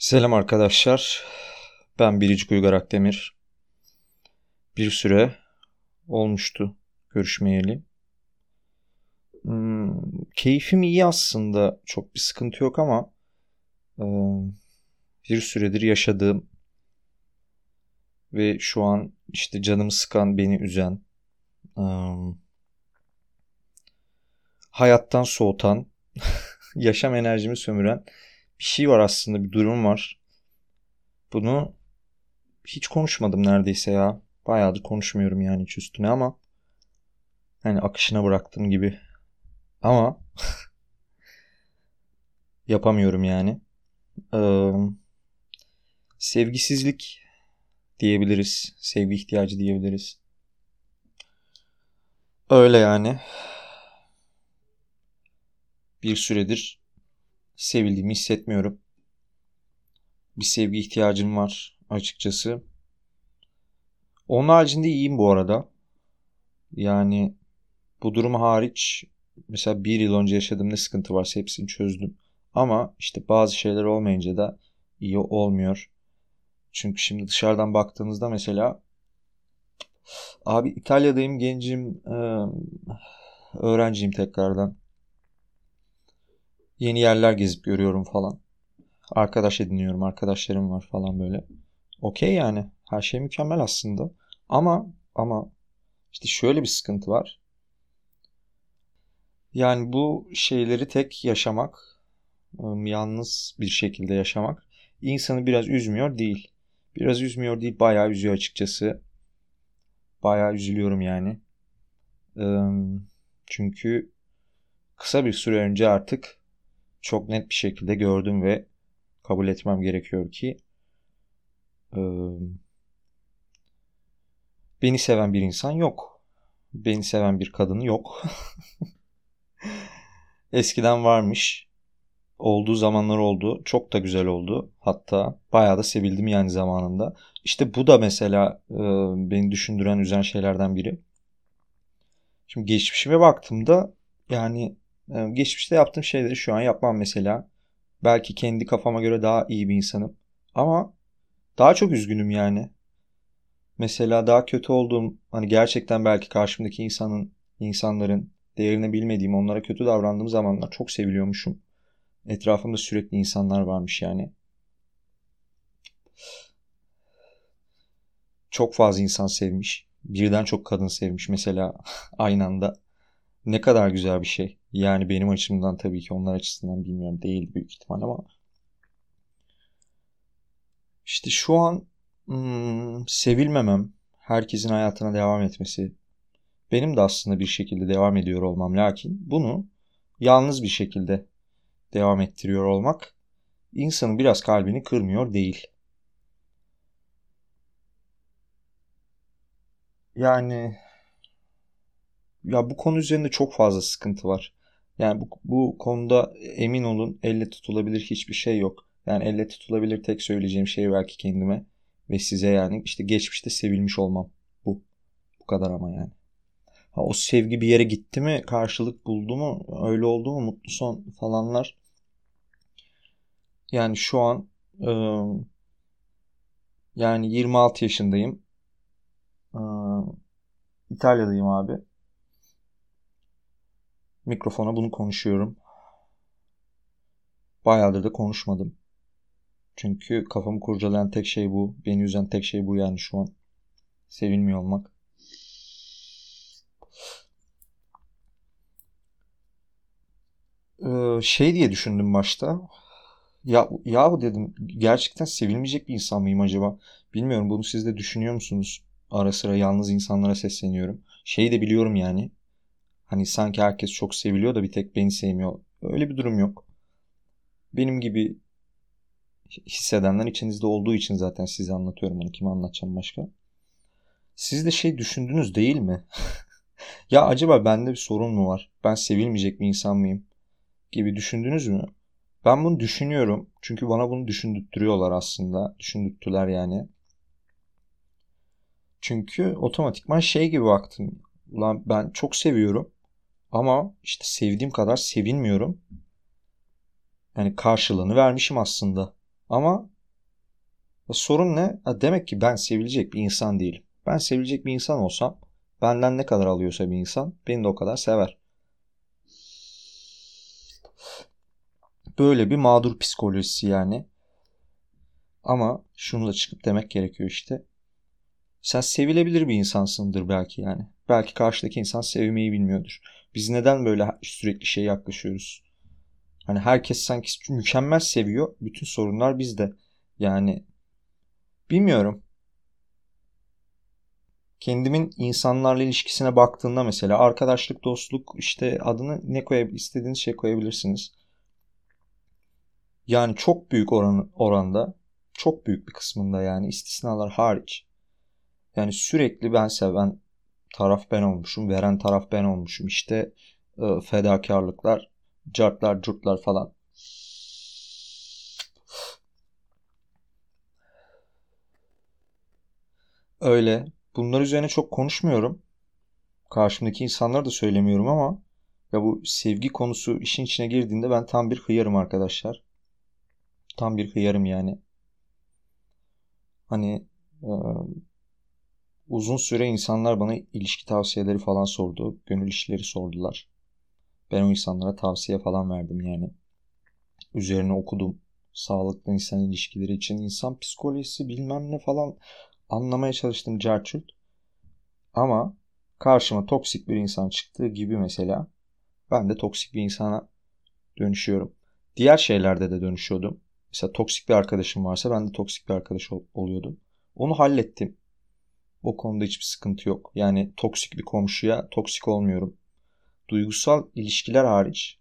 Selam arkadaşlar. Ben Biricik Uygar Akdemir. Bir süre olmuştu görüşmeyeli. Hmm, keyfim iyi aslında. Çok bir sıkıntı yok ama e, bir süredir yaşadığım ve şu an işte canımı sıkan, beni üzen, e, hayattan soğutan, yaşam enerjimi sömüren bir şey var aslında bir durum var. Bunu hiç konuşmadım neredeyse ya. Bayağıdır konuşmuyorum yani hiç üstüne ama hani akışına bıraktım gibi. Ama yapamıyorum yani. Ee, sevgisizlik diyebiliriz. Sevgi ihtiyacı diyebiliriz. Öyle yani. Bir süredir sevildiğimi hissetmiyorum. Bir sevgi ihtiyacım var açıkçası. Onun haricinde iyiyim bu arada. Yani bu durum hariç mesela bir yıl önce yaşadığım ne sıkıntı varsa hepsini çözdüm. Ama işte bazı şeyler olmayınca da iyi olmuyor. Çünkü şimdi dışarıdan baktığınızda mesela abi İtalya'dayım gencim öğrenciyim tekrardan. Yeni yerler gezip görüyorum falan. Arkadaş ediniyorum, arkadaşlarım var falan böyle. Okey yani. Her şey mükemmel aslında. Ama ama işte şöyle bir sıkıntı var. Yani bu şeyleri tek yaşamak, ıı, yalnız bir şekilde yaşamak insanı biraz üzmüyor değil. Biraz üzmüyor değil, bayağı üzüyor açıkçası. Bayağı üzülüyorum yani. Çünkü kısa bir süre önce artık çok net bir şekilde gördüm ve kabul etmem gerekiyor ki e, beni seven bir insan yok. Beni seven bir kadın yok. Eskiden varmış. Olduğu zamanlar oldu. Çok da güzel oldu. Hatta bayağı da sevildim yani zamanında. İşte bu da mesela e, beni düşündüren, üzen şeylerden biri. Şimdi geçmişime baktığımda yani geçmişte yaptığım şeyleri şu an yapmam mesela. Belki kendi kafama göre daha iyi bir insanım. Ama daha çok üzgünüm yani. Mesela daha kötü olduğum hani gerçekten belki karşımdaki insanın insanların değerini bilmediğim onlara kötü davrandığım zamanlar çok seviliyormuşum. Etrafımda sürekli insanlar varmış yani. Çok fazla insan sevmiş. Birden çok kadın sevmiş mesela aynı anda. Ne kadar güzel bir şey. Yani benim açımdan tabii ki onlar açısından bilmiyorum değil büyük ihtimal ama işte şu an hmm, sevilmemem, herkesin hayatına devam etmesi, benim de aslında bir şekilde devam ediyor olmam lakin bunu yalnız bir şekilde devam ettiriyor olmak insanın biraz kalbini kırmıyor değil. Yani ya bu konu üzerinde çok fazla sıkıntı var. Yani bu, bu konuda emin olun elle tutulabilir hiçbir şey yok. Yani elle tutulabilir tek söyleyeceğim şey belki kendime ve size yani işte geçmişte sevilmiş olmam. Bu. Bu kadar ama yani. Ha, o sevgi bir yere gitti mi, karşılık buldu mu, öyle oldu mu, mutlu son falanlar. Yani şu an e, yani 26 yaşındayım. E, İtalya'dayım abi. Mikrofona bunu konuşuyorum. Bayağıdır da konuşmadım. Çünkü kafamı kurcalayan tek şey bu. Beni üzen tek şey bu yani şu an. Sevilmiyor olmak. Ee, şey diye düşündüm başta. Ya ya dedim gerçekten sevilmeyecek bir insan mıyım acaba? Bilmiyorum bunu siz de düşünüyor musunuz? Ara sıra yalnız insanlara sesleniyorum. Şeyi de biliyorum yani. Hani sanki herkes çok seviliyor da bir tek beni sevmiyor. Öyle bir durum yok. Benim gibi hissedenler içinizde olduğu için zaten size anlatıyorum bunu. Kime anlatacağım başka? Siz de şey düşündünüz değil mi? ya acaba bende bir sorun mu var? Ben sevilmeyecek bir insan mıyım? Gibi düşündünüz mü? Ben bunu düşünüyorum. Çünkü bana bunu düşündürtüyorlar aslında. Düşündürttüler yani. Çünkü otomatikman şey gibi baktım. Ulan ben çok seviyorum. Ama işte sevdiğim kadar sevinmiyorum. Yani karşılığını vermişim aslında. Ama sorun ne? Demek ki ben sevilecek bir insan değilim. Ben sevilecek bir insan olsam benden ne kadar alıyorsa bir insan beni de o kadar sever. Böyle bir mağdur psikolojisi yani. Ama şunu da çıkıp demek gerekiyor işte. Sen sevilebilir bir insansındır belki yani. Belki karşıdaki insan sevmeyi bilmiyordur. Biz neden böyle sürekli şey yaklaşıyoruz? Hani herkes sanki mükemmel seviyor. Bütün sorunlar bizde. Yani bilmiyorum. Kendimin insanlarla ilişkisine baktığında mesela arkadaşlık, dostluk işte adını ne koyabilir, istediğiniz şey koyabilirsiniz. Yani çok büyük oran, oranda, çok büyük bir kısmında yani istisnalar hariç. Yani sürekli ben seven taraf ben olmuşum, veren taraf ben olmuşum. İşte e, fedakarlıklar, cartlar, curtlar falan. Öyle. Bunlar üzerine çok konuşmuyorum. Karşımdaki insanlara da söylemiyorum ama ya bu sevgi konusu işin içine girdiğinde ben tam bir hıyarım arkadaşlar. Tam bir hıyarım yani. Hani e, uzun süre insanlar bana ilişki tavsiyeleri falan sordu. Gönül işleri sordular. Ben o insanlara tavsiye falan verdim yani. Üzerine okudum. Sağlıklı insan ilişkileri için insan psikolojisi bilmem ne falan anlamaya çalıştım Carchult. Ama karşıma toksik bir insan çıktığı gibi mesela ben de toksik bir insana dönüşüyorum. Diğer şeylerde de dönüşüyordum. Mesela toksik bir arkadaşım varsa ben de toksik bir arkadaş ol- oluyordum. Onu hallettim. O konuda hiçbir sıkıntı yok. Yani toksik bir komşuya toksik olmuyorum. Duygusal ilişkiler hariç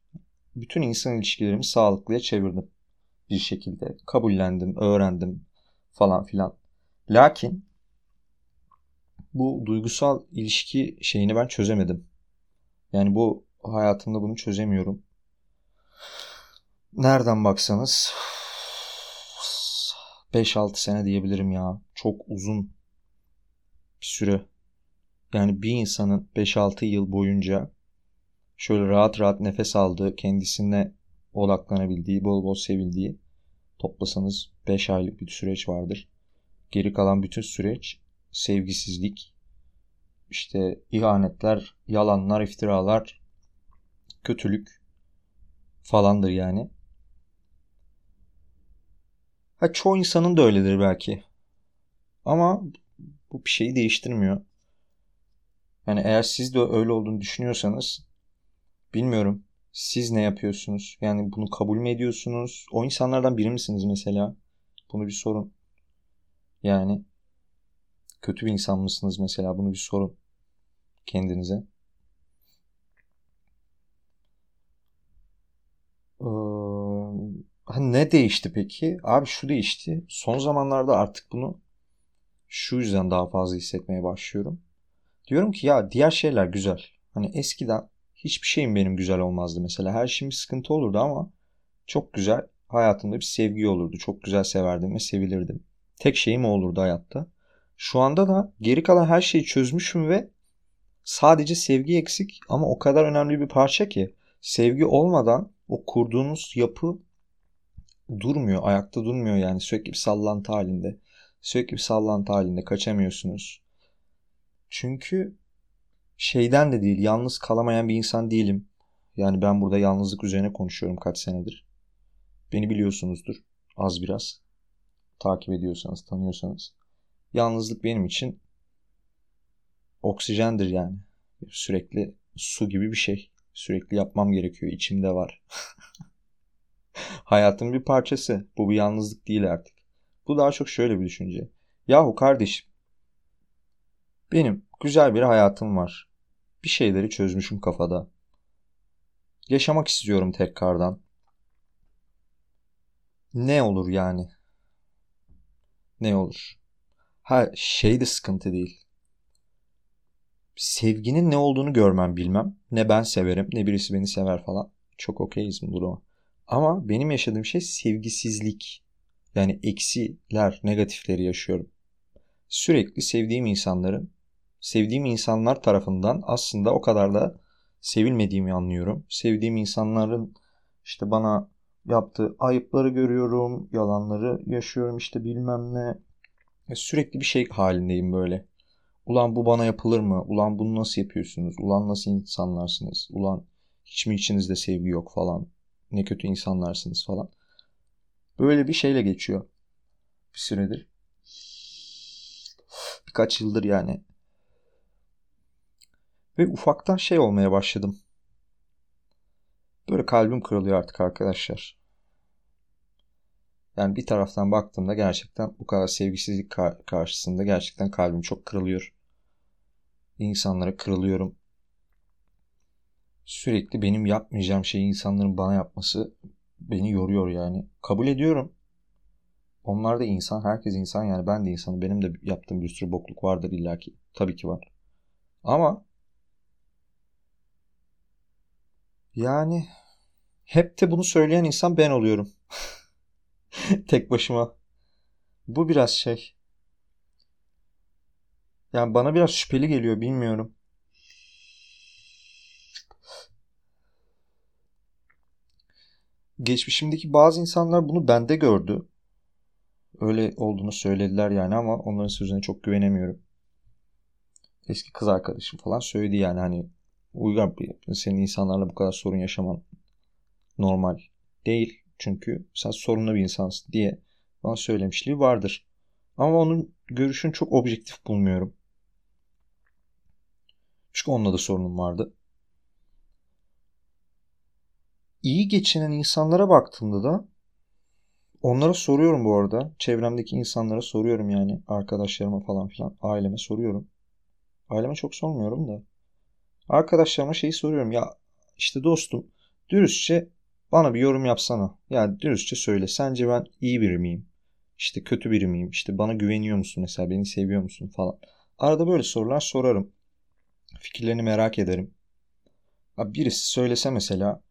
bütün insan ilişkilerimi sağlıklıya çevirdim bir şekilde. Kabullendim, öğrendim falan filan. Lakin bu duygusal ilişki şeyini ben çözemedim. Yani bu hayatımda bunu çözemiyorum. Nereden baksanız 5-6 sene diyebilirim ya. Çok uzun süre. Yani bir insanın 5-6 yıl boyunca şöyle rahat rahat nefes aldığı, kendisine odaklanabildiği, bol bol sevildiği toplasanız 5 aylık bir süreç vardır. Geri kalan bütün süreç sevgisizlik, işte ihanetler, yalanlar, iftiralar, kötülük falandır yani. Ha çoğu insanın da öyledir belki. Ama bu bir şeyi değiştirmiyor. Yani eğer siz de öyle olduğunu düşünüyorsanız bilmiyorum. Siz ne yapıyorsunuz? Yani bunu kabul mü ediyorsunuz? O insanlardan biri misiniz mesela? Bunu bir sorun. Yani kötü bir insan mısınız mesela? Bunu bir sorun kendinize. Ee, ne değişti peki? Abi şu değişti. Son zamanlarda artık bunu şu yüzden daha fazla hissetmeye başlıyorum. Diyorum ki ya diğer şeyler güzel. Hani eskiden hiçbir şeyim benim güzel olmazdı mesela. Her şeyim bir sıkıntı olurdu ama çok güzel hayatımda bir sevgi olurdu. Çok güzel severdim ve sevilirdim. Tek şeyim o olurdu hayatta. Şu anda da geri kalan her şeyi çözmüşüm ve sadece sevgi eksik ama o kadar önemli bir parça ki sevgi olmadan o kurduğunuz yapı durmuyor, ayakta durmuyor yani sürekli bir sallantı halinde. Sürekli bir sallantı halinde kaçamıyorsunuz. Çünkü şeyden de değil, yalnız kalamayan bir insan değilim. Yani ben burada yalnızlık üzerine konuşuyorum kaç senedir. Beni biliyorsunuzdur az biraz. Takip ediyorsanız, tanıyorsanız. Yalnızlık benim için oksijendir yani. Sürekli su gibi bir şey. Sürekli yapmam gerekiyor. İçimde var. Hayatın bir parçası. Bu bir yalnızlık değil artık. Bu daha çok şöyle bir düşünce. Yahu kardeşim benim güzel bir hayatım var. Bir şeyleri çözmüşüm kafada. Yaşamak istiyorum tekrardan. Ne olur yani? Ne olur? Ha şey de sıkıntı değil. Sevginin ne olduğunu görmem bilmem. Ne ben severim ne birisi beni sever falan. Çok okeyiz bu duruma. Ama benim yaşadığım şey sevgisizlik. Yani eksiler, negatifleri yaşıyorum. Sürekli sevdiğim insanların, sevdiğim insanlar tarafından aslında o kadar da sevilmediğimi anlıyorum. Sevdiğim insanların işte bana yaptığı ayıpları görüyorum, yalanları yaşıyorum işte bilmem ne. Sürekli bir şey halindeyim böyle. Ulan bu bana yapılır mı? Ulan bunu nasıl yapıyorsunuz? Ulan nasıl insanlarsınız? Ulan hiç mi içinizde sevgi yok falan? Ne kötü insanlarsınız falan. Böyle bir şeyle geçiyor. Bir süredir. Birkaç yıldır yani. Ve ufaktan şey olmaya başladım. Böyle kalbim kırılıyor artık arkadaşlar. Yani bir taraftan baktığımda gerçekten bu kadar sevgisizlik karşısında gerçekten kalbim çok kırılıyor. İnsanlara kırılıyorum. Sürekli benim yapmayacağım şeyi insanların bana yapması beni yoruyor yani. Kabul ediyorum. Onlar da insan. Herkes insan yani. Ben de insanım. Benim de yaptığım bir sürü bokluk vardır illaki. Tabii ki var. Ama yani hep de bunu söyleyen insan ben oluyorum. Tek başıma. Bu biraz şey. Yani bana biraz şüpheli geliyor bilmiyorum. Geçmişimdeki bazı insanlar bunu bende gördü. Öyle olduğunu söylediler yani ama onların sözüne çok güvenemiyorum. Eski kız arkadaşım falan söyledi yani hani Uygar senin insanlarla bu kadar sorun yaşaman normal değil. Çünkü sen sorunlu bir insansın diye bana söylemişliği vardır. Ama onun görüşünü çok objektif bulmuyorum. Çünkü onunla da sorunum vardı. İyi geçinen insanlara baktığımda da onlara soruyorum bu arada. Çevremdeki insanlara soruyorum yani. Arkadaşlarıma falan filan. Aileme soruyorum. Aileme çok sormuyorum da. Arkadaşlarıma şeyi soruyorum. Ya işte dostum dürüstçe bana bir yorum yapsana. Yani dürüstçe söyle. Sence ben iyi biri miyim? İşte kötü biri miyim? İşte bana güveniyor musun mesela? Beni seviyor musun falan. Arada böyle sorular sorarım. Fikirlerini merak ederim. Birisi söylese mesela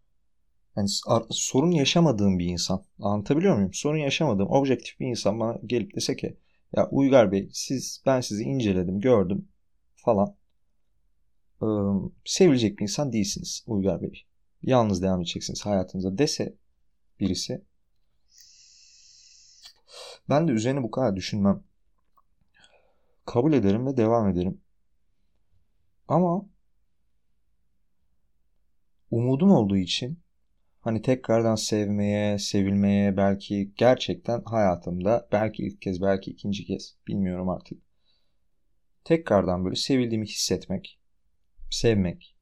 yani sorun yaşamadığım bir insan. Anlatabiliyor muyum? Sorun yaşamadığım objektif bir insan bana gelip dese ki ya Uygar Bey siz ben sizi inceledim gördüm falan. Ee, sevilecek bir insan değilsiniz Uygar Bey. Yalnız devam edeceksiniz hayatınıza dese birisi ben de üzerine bu kadar düşünmem. Kabul ederim ve devam ederim. Ama umudum olduğu için hani tekrardan sevmeye, sevilmeye belki gerçekten hayatımda belki ilk kez belki ikinci kez bilmiyorum artık. Tekrardan böyle sevildiğimi hissetmek, sevmek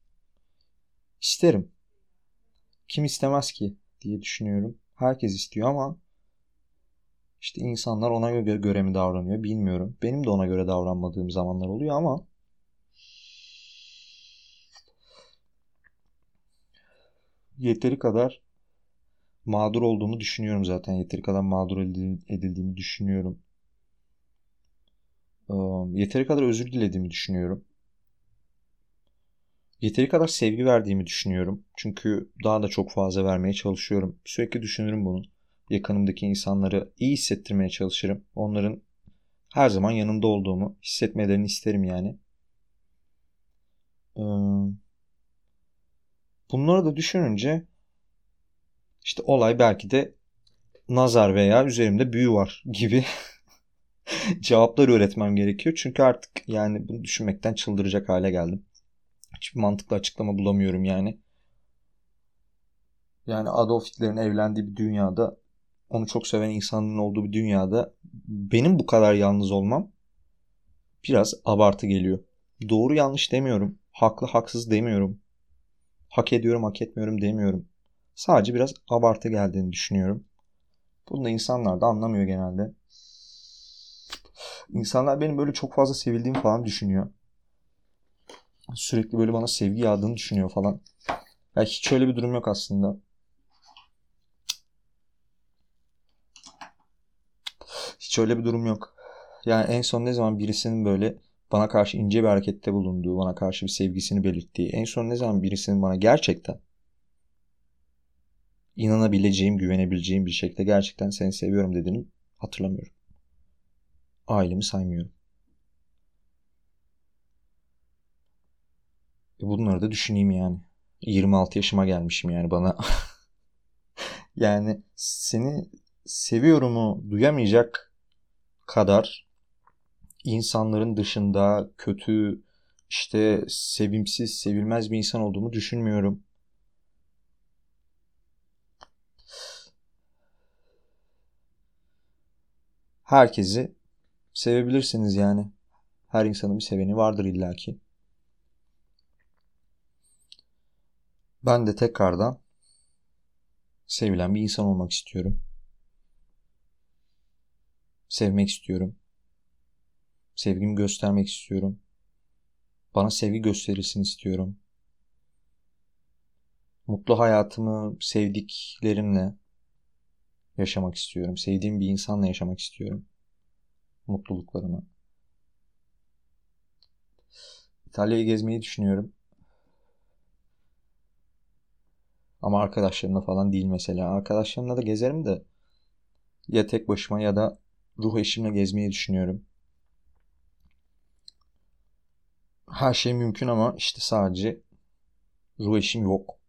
isterim. Kim istemez ki diye düşünüyorum. Herkes istiyor ama işte insanlar ona göre, göre mi davranıyor bilmiyorum. Benim de ona göre davranmadığım zamanlar oluyor ama yeteri kadar mağdur olduğumu düşünüyorum zaten. Yeteri kadar mağdur edildiğimi düşünüyorum. Yeteri kadar özür dilediğimi düşünüyorum. Yeteri kadar sevgi verdiğimi düşünüyorum. Çünkü daha da çok fazla vermeye çalışıyorum. Sürekli düşünürüm bunu. Yakınımdaki insanları iyi hissettirmeye çalışırım. Onların her zaman yanında olduğumu hissetmelerini isterim yani. Bunları da düşününce işte olay belki de nazar veya üzerimde büyü var gibi cevaplar üretmem gerekiyor. Çünkü artık yani bunu düşünmekten çıldıracak hale geldim. Hiçbir mantıklı açıklama bulamıyorum yani. Yani Adolf Hitler'in evlendiği bir dünyada onu çok seven insanların olduğu bir dünyada benim bu kadar yalnız olmam biraz abartı geliyor. Doğru yanlış demiyorum. Haklı haksız demiyorum. Hak ediyorum hak etmiyorum demiyorum. Sadece biraz abartı geldiğini düşünüyorum. Bunu da insanlar da anlamıyor genelde. İnsanlar benim böyle çok fazla sevildiğimi falan düşünüyor. Sürekli böyle bana sevgi yağdığını düşünüyor falan. Ya hiç öyle bir durum yok aslında. Hiç öyle bir durum yok. Yani en son ne zaman birisinin böyle bana karşı ince bir harekette bulunduğu, bana karşı bir sevgisini belirttiği, en son ne zaman birisinin bana gerçekten inanabileceğim, güvenebileceğim bir şekilde gerçekten seni seviyorum dediğini hatırlamıyorum. Ailemi saymıyorum. E bunları da düşüneyim yani. 26 yaşıma gelmişim yani bana yani seni seviyorumu duyamayacak kadar insanların dışında kötü işte sevimsiz, sevilmez bir insan olduğumu düşünmüyorum. Herkesi sevebilirsiniz yani. Her insanın bir seveni vardır illaki. Ben de tekrardan sevilen bir insan olmak istiyorum. Sevmek istiyorum. Sevgimi göstermek istiyorum. Bana sevgi gösterilsin istiyorum. Mutlu hayatımı sevdiklerimle yaşamak istiyorum. Sevdiğim bir insanla yaşamak istiyorum. Mutluluklarımı. İtalya'yı gezmeyi düşünüyorum. Ama arkadaşlarımla falan değil mesela. Arkadaşlarımla da gezerim de ya tek başıma ya da ruh eşimle gezmeyi düşünüyorum. Her şey mümkün ama işte sadece ruh eşim yok.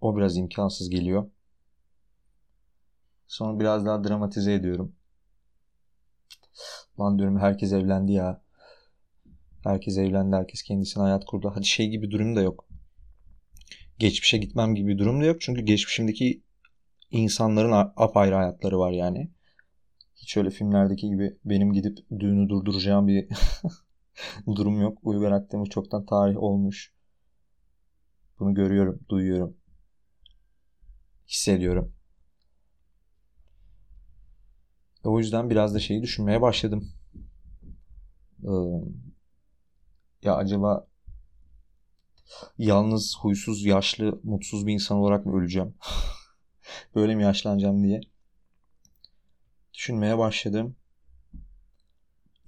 O biraz imkansız geliyor. Sonra biraz daha dramatize ediyorum. Lan diyorum herkes evlendi ya. Herkes evlendi, herkes kendisine hayat kurdu. Hadi şey gibi durum da yok. Geçmişe gitmem gibi durum da yok. Çünkü geçmişimdeki insanların apayrı hayatları var yani. Hiç öyle filmlerdeki gibi benim gidip düğünü durduracağım bir durum yok. Uygar Akdemir çoktan tarih olmuş. Bunu görüyorum, duyuyorum. Hissediyorum. O yüzden biraz da şeyi düşünmeye başladım. Ee, ya acaba yalnız, huysuz, yaşlı, mutsuz bir insan olarak mı öleceğim? Böyle mi yaşlanacağım diye düşünmeye başladım.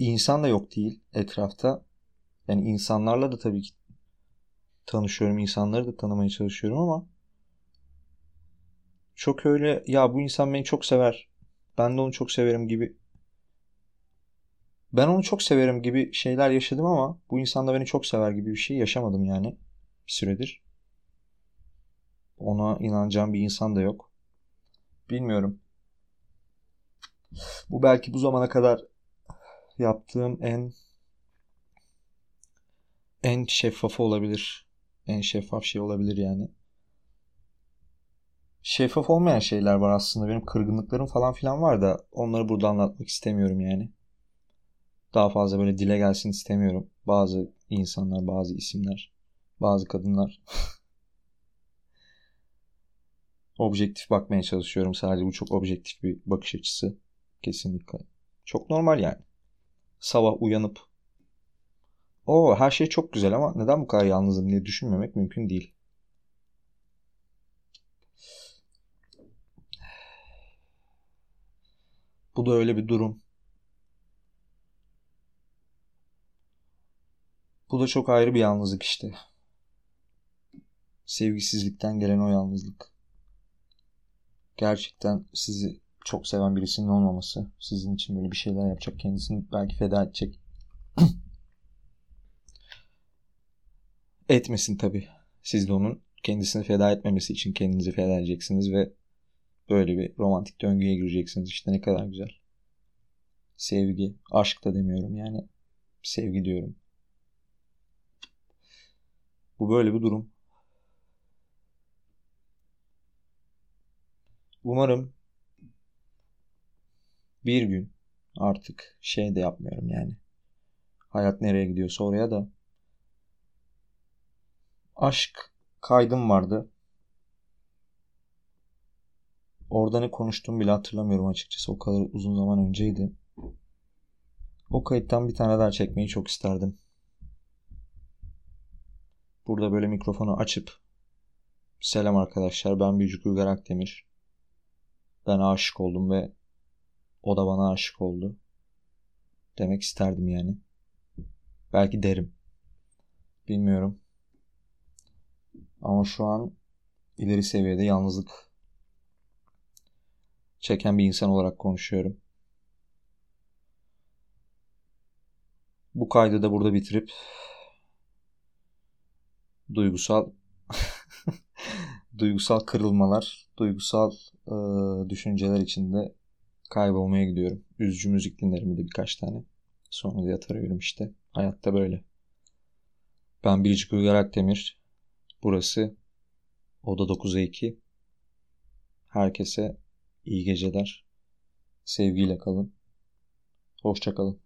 İnsan da yok değil etrafta. Yani insanlarla da tabii ki tanışıyorum. insanları da tanımaya çalışıyorum ama çok öyle ya bu insan beni çok sever. Ben de onu çok severim gibi ben onu çok severim gibi şeyler yaşadım ama bu insan da beni çok sever gibi bir şey yaşamadım yani bir süredir. Ona inanacağım bir insan da yok. Bilmiyorum. Bu belki bu zamana kadar yaptığım en en şeffafı olabilir. En şeffaf şey olabilir yani. Şeffaf olmayan şeyler var aslında. Benim kırgınlıklarım falan filan var da onları burada anlatmak istemiyorum yani. Daha fazla böyle dile gelsin istemiyorum. Bazı insanlar, bazı isimler, bazı kadınlar. objektif bakmaya çalışıyorum. Sadece bu çok objektif bir bakış açısı. Kesinlikle. Çok normal yani. Sabah uyanıp o her şey çok güzel ama neden bu kadar yalnızım diye düşünmemek mümkün değil. Bu da öyle bir durum. Bu da çok ayrı bir yalnızlık işte. Sevgisizlikten gelen o yalnızlık. Gerçekten sizi çok seven birisinin olmaması. Sizin için böyle bir şeyler yapacak. Kendisini belki feda edecek. Etmesin tabii. Siz de onun kendisini feda etmemesi için kendinizi feda edeceksiniz ve böyle bir romantik döngüye gireceksiniz. İşte ne kadar güzel. Sevgi, aşk da demiyorum yani. Sevgi diyorum. Bu böyle bir durum. Umarım bir gün artık şey de yapmıyorum yani. Hayat nereye gidiyorsa oraya da aşk kaydım vardı. Orada ne konuştuğumu bile hatırlamıyorum açıkçası. O kadar uzun zaman önceydi. O kayıttan bir tane daha çekmeyi çok isterdim. Burada böyle mikrofonu açıp Selam arkadaşlar ben Büyücük Uygar Akdemir. Ben aşık oldum ve o da bana aşık oldu. Demek isterdim yani. Belki derim. Bilmiyorum. Ama şu an ileri seviyede yalnızlık çeken bir insan olarak konuşuyorum. Bu kaydı da burada bitirip duygusal duygusal kırılmalar, duygusal e, düşünceler içinde kaybolmaya gidiyorum. Üzücü müzik dinlerim de birkaç tane. Sonra da yatar uyurum işte. Hayatta böyle. Ben Biricik Uygar Akdemir. Burası Oda 9'a 2. Herkese iyi geceler. Sevgiyle kalın. Hoşça kalın.